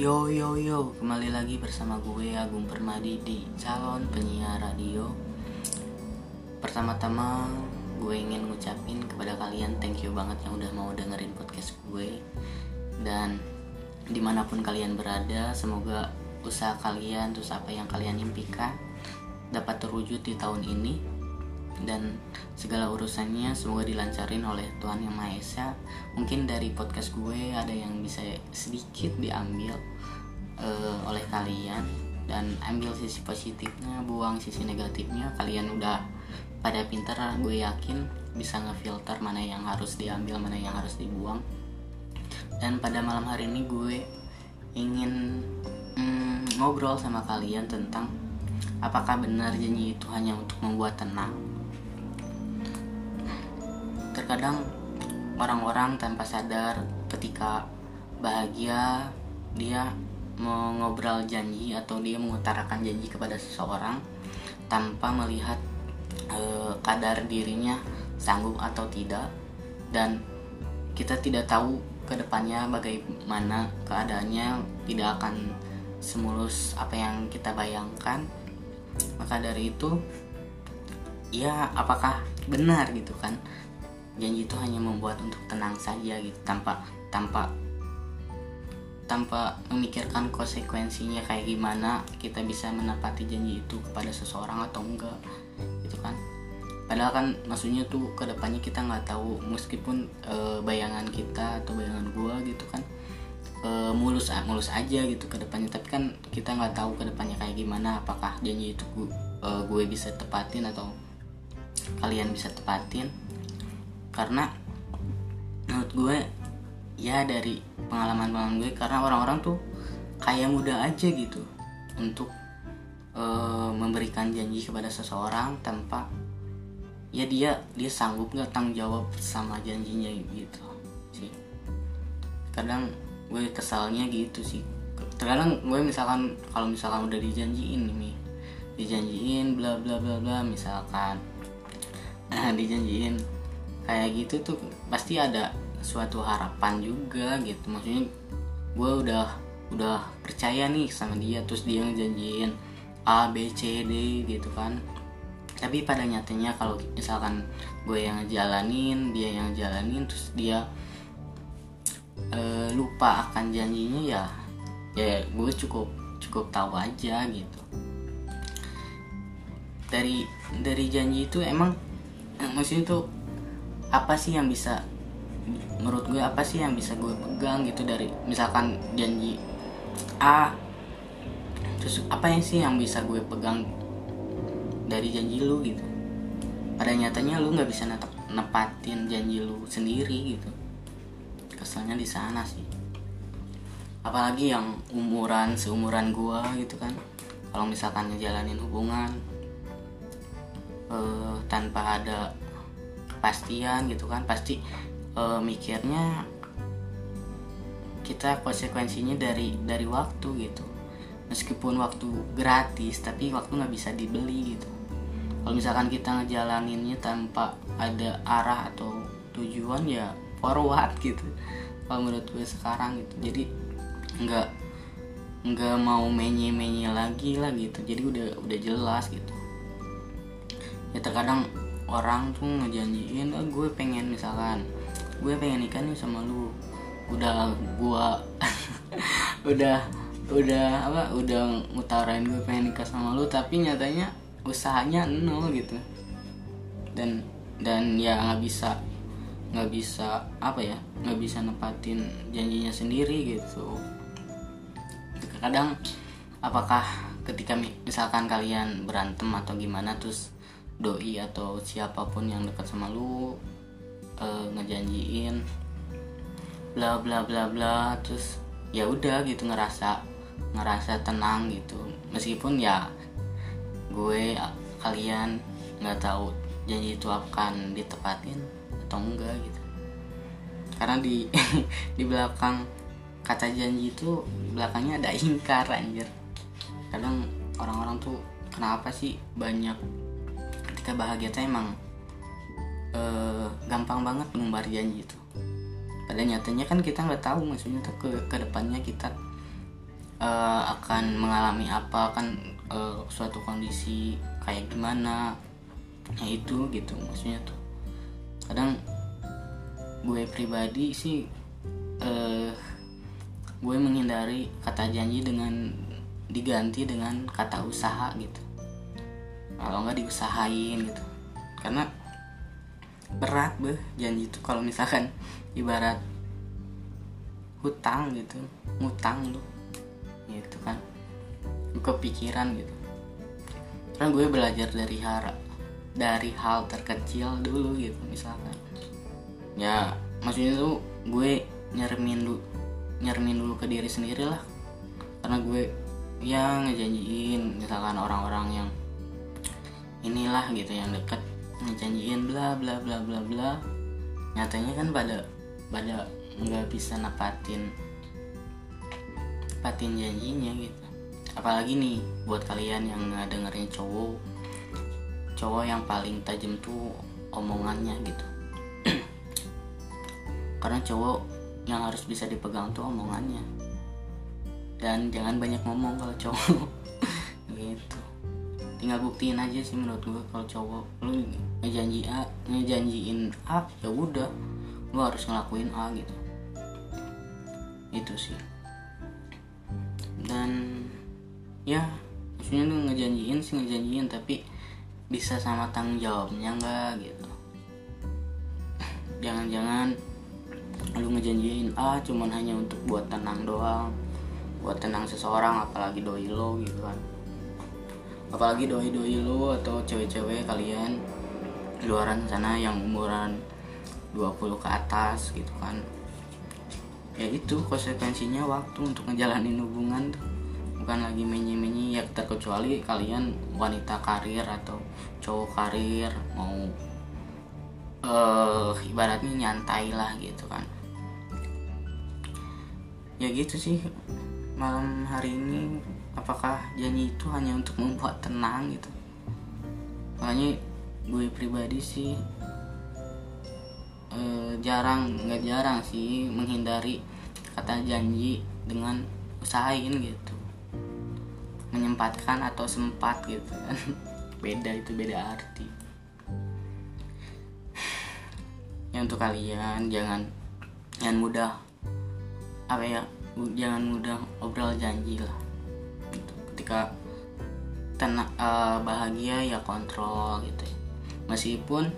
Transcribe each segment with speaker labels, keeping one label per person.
Speaker 1: Yo yo yo, kembali lagi bersama gue Agung Permadi di calon penyiar radio. Pertama-tama gue ingin ngucapin kepada kalian thank you banget yang udah mau dengerin podcast gue dan di mana pun kalian berada, semoga usaha kalian terus apa yang kalian impikan dapat terwujud di tahun ini dan segala urusannya semoga dilancarin oleh Tuhan Yang Maha Esa. Mungkin dari podcast gue ada yang bisa sedikit diambil uh, oleh kalian dan ambil sisi positifnya, buang sisi negatifnya. Kalian udah pada pintar, gue yakin bisa ngefilter mana yang harus diambil, mana yang harus dibuang. Dan pada malam hari ini gue ingin mm, ngobrol sama kalian tentang apakah benar janji itu hanya untuk membuat tenang? Terkadang orang-orang tanpa sadar ketika bahagia dia mengobrol janji atau dia mengutarakan janji kepada seseorang tanpa melihat e, kadar dirinya sanggup atau tidak. Dan kita tidak tahu ke depannya bagaimana keadaannya tidak akan semulus apa yang kita bayangkan maka dari itu ya apakah benar gitu kan? Janji itu hanya membuat untuk tenang saja gitu tanpa tanpa tanpa memikirkan konsekuensinya kayak gimana kita bisa menepati janji itu kepada seseorang atau enggak gitu kan? Padahal kan maksudnya tuh ke depannya kita nggak tahu meskipun e, bayangan kita atau bayangan gua gitu kan e, mulus mulus aja gitu ke depannya tapi kan kita nggak tahu ke depannya kayak gimana apakah janji itu gue, e, gue bisa tepatin atau kalian bisa tepatin. Karena menurut gue ya dari pengalaman-pengalaman gue karena orang-orang tuh kayak mudah aja gitu untuk e, memberikan janji kepada seseorang tanpa ya dia dia sanggup nggak tanggung jawab sama janjinya gitu sih. Kadang gue kesalnya gitu sih. Terkadang gue misalkan kalau misalkan udah dijanjiin nih dijanjiin bla bla bla bla misalkan. Dijanjiin. Kayak gitu tuh pasti ada suatu harapan juga gitu. Maksudnya gue udah udah percaya nih sama dia terus dia ngejanjiin A B C D gitu kan. Tapi pada nyatanya kalau misalkan gue yang ngejalanin dia yang ngejalanin terus dia e, lupa akan janjinya ya ya gue cukup cukup tahu aja gitu. Dari dari janji itu emang maksudnya tuh apa sih yang bisa menurut gue apa sih yang bisa gue pegang gitu dari misalkan janji A terus apa yang sih yang bisa gue pegang dari janji lu gitu? Pada nyatanya lu nggak bisa nepatin janji lu sendiri gitu keselnya di sana sih. Apalagi yang umuran seumuran gue gitu kan. Kalau misalkan ngejalanin hubungan uh, tanpa ada kepastian gitu kan pasti uh, mikirnya kita konsekuensinya dari dari waktu gitu. Meskipun waktu gratis tapi waktu nggak bisa dibeli gitu. Kalau misalkan kita ngejalaninnya tanpa ada arah atau tujuan ya forward gitu. Kalau menurut gue sekarang gitu. Jadi nggak nggak mau menye menye lagi lah gitu. Jadi udah udah jelas gitu. Ya terkadang orang tuh ngejanjiin oh, gue pengen misalkan gue pengen nikah nih sama lu. Udah gue udah udah apa udah ngutarain gue pengen nikah sama lu tapi nyatanya usahanya nol gitu. Dan dan ya nggak bisa nggak bisa apa ya nggak bisa nepatin janjinya sendiri gitu. Kadang apakah ketika misalkan kalian berantem atau gimana terus doi atau siapa pun yang dekat sama lu uh, ngejanjiin bla bla bla bla terus ya udah gitu ngerasa ngerasa tenang gitu. Meskipun ya gue kalian nggak tahu janji itu akan ditepatin atau enggak gitu. Karena di di belakang kata janji itu belakangnya ada ingkar anjir. Kadang orang-orang tuh kenapa sih banyak ketika bahagia tuh emang uh, gampang banget mengumbar janji itu. Pada nyatanya kan kita nggak tahu maksudnya tuh ke ke depannya kita uh, akan mengalami apa kan uh, suatu kondisi kayak gimana ya itu gitu maksudnya tuh kadang gue pribadi sih uh, gue menghindari kata janji dengan diganti dengan kata usaha gitu. Kalau nggak diusahain gitu. Karena berat beh janji itu kalau misalkan ibarat hutang gitu ngutang lu gitu kan. Kepikiran gitu. Karena gue belajar dari hal dari hal terkecil dulu gitu misalkan. Ya maksudnya tuh gue nyermin dulu nyermin dulu ke diri sendiri lah. Karena gue ya ngejanjiin misalkan orang-orang yang inilah gitu yang deket ngejanjiin bla bla bla bla bla. Nyatanya kan pada pada nggak bisa nepatin nepatin janjinya gitu. Apalagi nih buat kalian yang nggak dengerin cowok cowok yang paling tajam tuh omongannya gitu. Karena cowok yang harus bisa dipegang tuh omongannya. Dan jangan banyak ngomong kalau cowok. Gitu. Tinggal buktiin aja sih menurut gue kalau cowok lu ngejanji A ngejanjiin A ya udah. Lu harus ngelakuin A gitu. Itu sih. Dan ya maksudnya lu ngejanjiin sih ngejanjiin tapi bisa sama tanggung jawabnya enggak gitu. Jangan-jangan lu ngejanjiin ah cuman hanya untuk buat tenang doang buat tenang seseorang apalagi doi lo gitu kan. Apalagi doi doi lo atau cewek-cewek kalian luaran sana yang umuran 20 ke atas gitu kan. Ya itu konsekuensinya waktu untuk ngejalanin hubungan tuh bukan lagi menyi-menyi ya terkecuali kalian wanita karir atau cowok karir mau uh, ibaratnya nyantai lah gitu kan. Ya gitu sih malam hari ini apakah janji itu hanya untuk membuat tenang gitu? Makanya gue pribadi sih eh, jarang nggak jarang sih menghindari kata janji dengan usahain gitu menyempatkan atau sempat gitu kan. Beda itu beda arti. Ya untuk kalian jangan jangan mudah apa ya jangan mudah obrol janji lah. Gitu. ketika tenang uh, bahagia ya kontrol gitu. Meskipun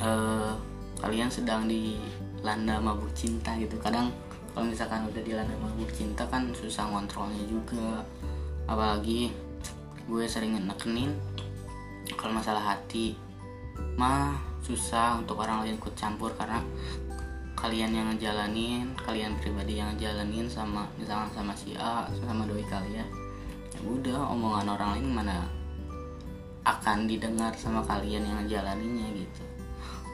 Speaker 1: uh, kalian sedang dilanda mabuk cinta gitu. Kadang kalau misalkan udah dilanda mabuk cinta kan susah kontrolnya juga apalagi gue sering nekenin kalau masalah hati mah susah untuk orang lain ikut campur karena kalian yang ngejalanin kalian pribadi yang ngejalanin sama misalnya sama si A sama doi kalian ya udah omongan orang lain mana akan didengar sama kalian yang ngejalaninnya gitu.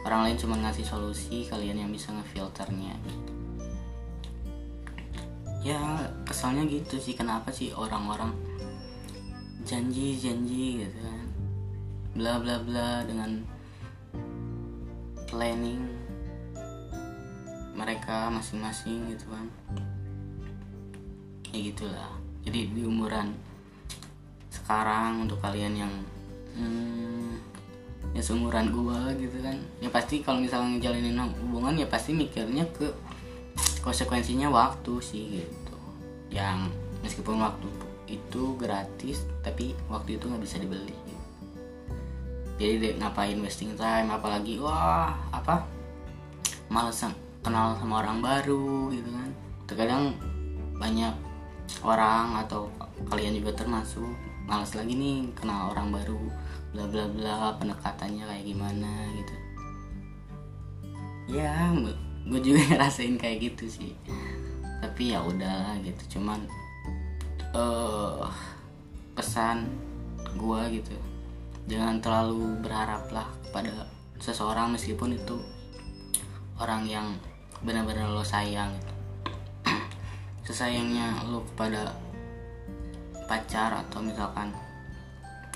Speaker 1: Orang lain cuma ngasih solusi kalian yang bisa ngefilternya gitu. Ya kesalnya gitu sih kenapa sih orang-orang janji janji gitu kan. Bla bla bla dengan planning mereka masing-masing gitu kan. Ya gitulah. Jadi di umuran sekarang untuk kalian yang hmm, ya seumuran gua gitu kan. Ya pasti kalau misalnya ngejalanin hubungan ya pasti mikirnya ke konsekuensinya waktu sih gitu yang meskipun waktu itu gratis tapi waktu itu nggak bisa dibeli. Jadi deh, ngapain wasting time apalagi wah apa males kenal sama orang baru gitu kan. Terkadang banyak orang atau kalian juga termasuk males lagi nih kenal orang baru bla bla bla pendekatannya kayak gimana gitu. Ya gue juga ngerasain kayak gitu sih tapi ya udahlah gitu. Cuman uh, pesan gue gitu. Jangan terlalu berharaplah pada seseorang meskipun itu orang yang benar-benar lo sayang gitu. Sesayangnya lo kepada pacar atau misalkan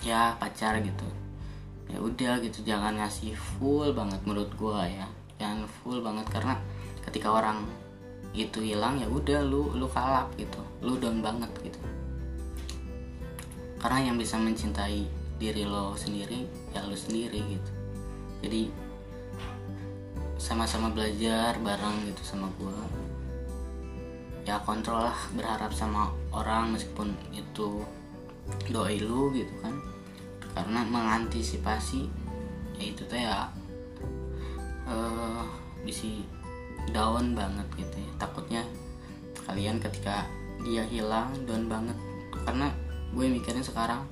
Speaker 1: ya pacar gitu. Ya udah gitu jangan ngasih full banget menurut gue ya. Jangan full banget karena ketika orang itu hilang ya udah lu lu kalap gitu. Lu down banget gitu. Karena yang bisa mencintai diri lo sendiri ya lu sendiri gitu. Jadi sama-sama belajar bareng gitu sama gue ya kontrol lah berharap sama orang meskipun itu doi lu gitu kan. Karena mengantisipasi ya itu teh ya uh, bisa down banget gitu ya. Takutnya kalian ketika dia hilang down banget. Karena gue mikirin sekarang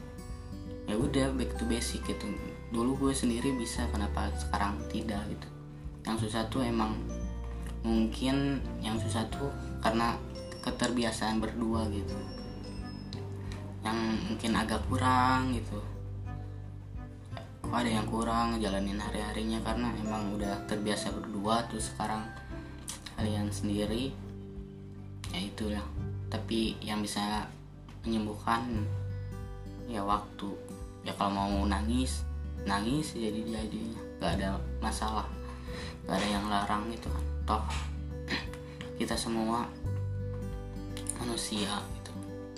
Speaker 1: ya udah back to basic gitu. Dulu gue sendiri bisa kenapa sekarang tidak gitu. Yang susah tuh emang mungkin yang susah tuh karena keterbiasaan berdua gitu. Yang mungkin agak kurang gitu. Ada yang kurang jalanin hari-harinya? Karena emang udah terbiasa berdua terus sekarang kalian sendiri ya itulah. Tapi yang bisa menyembuhkan ya waktu. Ya kalau mau nangis nangis jadi jadi gak ada masalah. Gak ada yang larang gitu kan. Toh kita semua manusia gitu.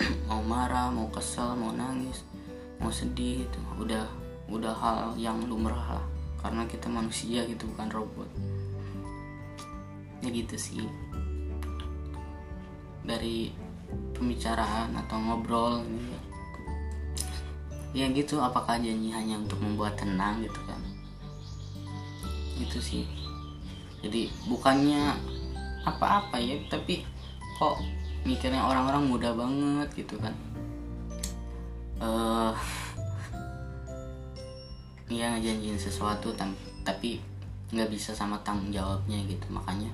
Speaker 1: Mau marah mau kesel mau nangis mau sedih itu udah udah hal yang lumrah lah. Karena kita manusia gitu bukan robot ya gitu sih. Dari pembicaraan atau ngobrol ini ya. gitu apakah janji hanya untuk membuat tenang gitu kan? Gitu sih. Jadi bukannya apa-apa ya tapi kok mikirnya orang-orang mudah banget gitu kan? Uh, ya ngejanjiin sesuatu tapi nggak bisa sama tanggung jawabnya gitu makanya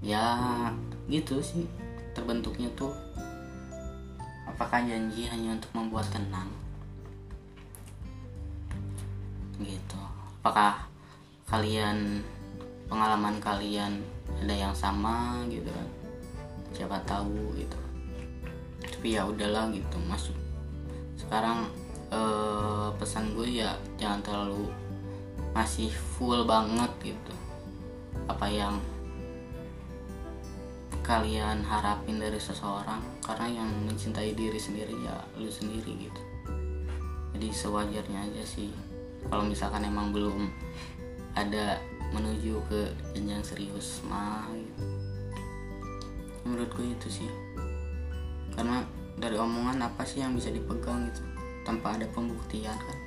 Speaker 1: ya gitu sih. Terbentuknya tuh apakah janji hanya untuk membuat tenang? Gitu. Apakah kalian pengalaman kalian ada yang sama gitu kan? Siapa tahu gitu. Tapi ya udahlah gitu masuk sekarang eh, pesan gue ya jangan terlalu masih full banget gitu. Apa yang kalian harapin dari seseorang karena yang mencintai diri sendiri ya lu sendiri gitu. Jadi sewajarnya aja sih. Kalau misalkan emang belum ada menuju ke jenjang serius mah gitu. menurut itu sih. Karena dari omongan apa sih yang bisa dipegang gitu tanpa ada pembuktian kan?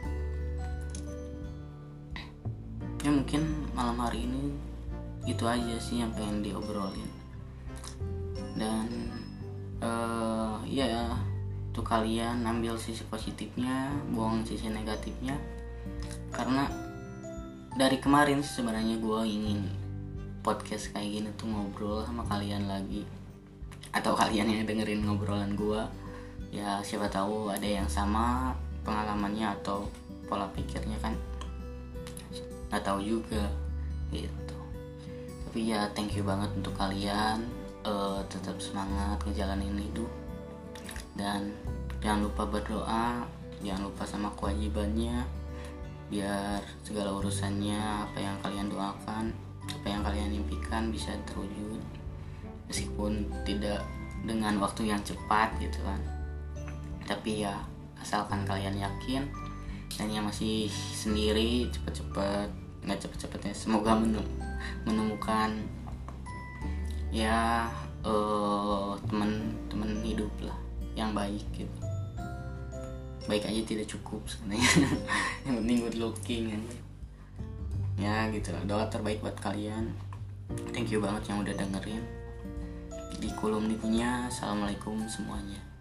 Speaker 1: Ya mungkin malam hari ini itu aja sih yang pengen diobrolin dan uh, ya tuh kalian ambil sisi positifnya buang sisi negatifnya. Karena dari kemarin sebenarnya gue ingin podcast kayak gini tuh ngobrol sama kalian lagi. Atau kalian yang dengerin ngobrolan gue ya siapa tahu ada yang sama pengalamannya atau pola pikirnya kan. Nggak tahu juga gitu. Tapi ya thank you banget untuk kalian uh, tetap semangat ngejalanin hidup dan jangan lupa berdoa jangan lupa sama kewajibannya biar segala urusannya apa yang kalian doakan apa yang kalian impikan bisa terwujud. Meskipun tidak dengan waktu yang cepat gitu kan. Tapi ya asalkan kalian yakin dan yang masih sendiri cepet-cepet nggak cepet-cepetnya semoga menemukan ya uh, teman-teman hidup lah yang baik gitu. Baik aja tidak cukup sebenarnya. Yang penting good looking kan. Ya gitu lah. Doa terbaik buat kalian. Thank you banget yang udah dengerin. Di kolom punya assalamualaikum semuanya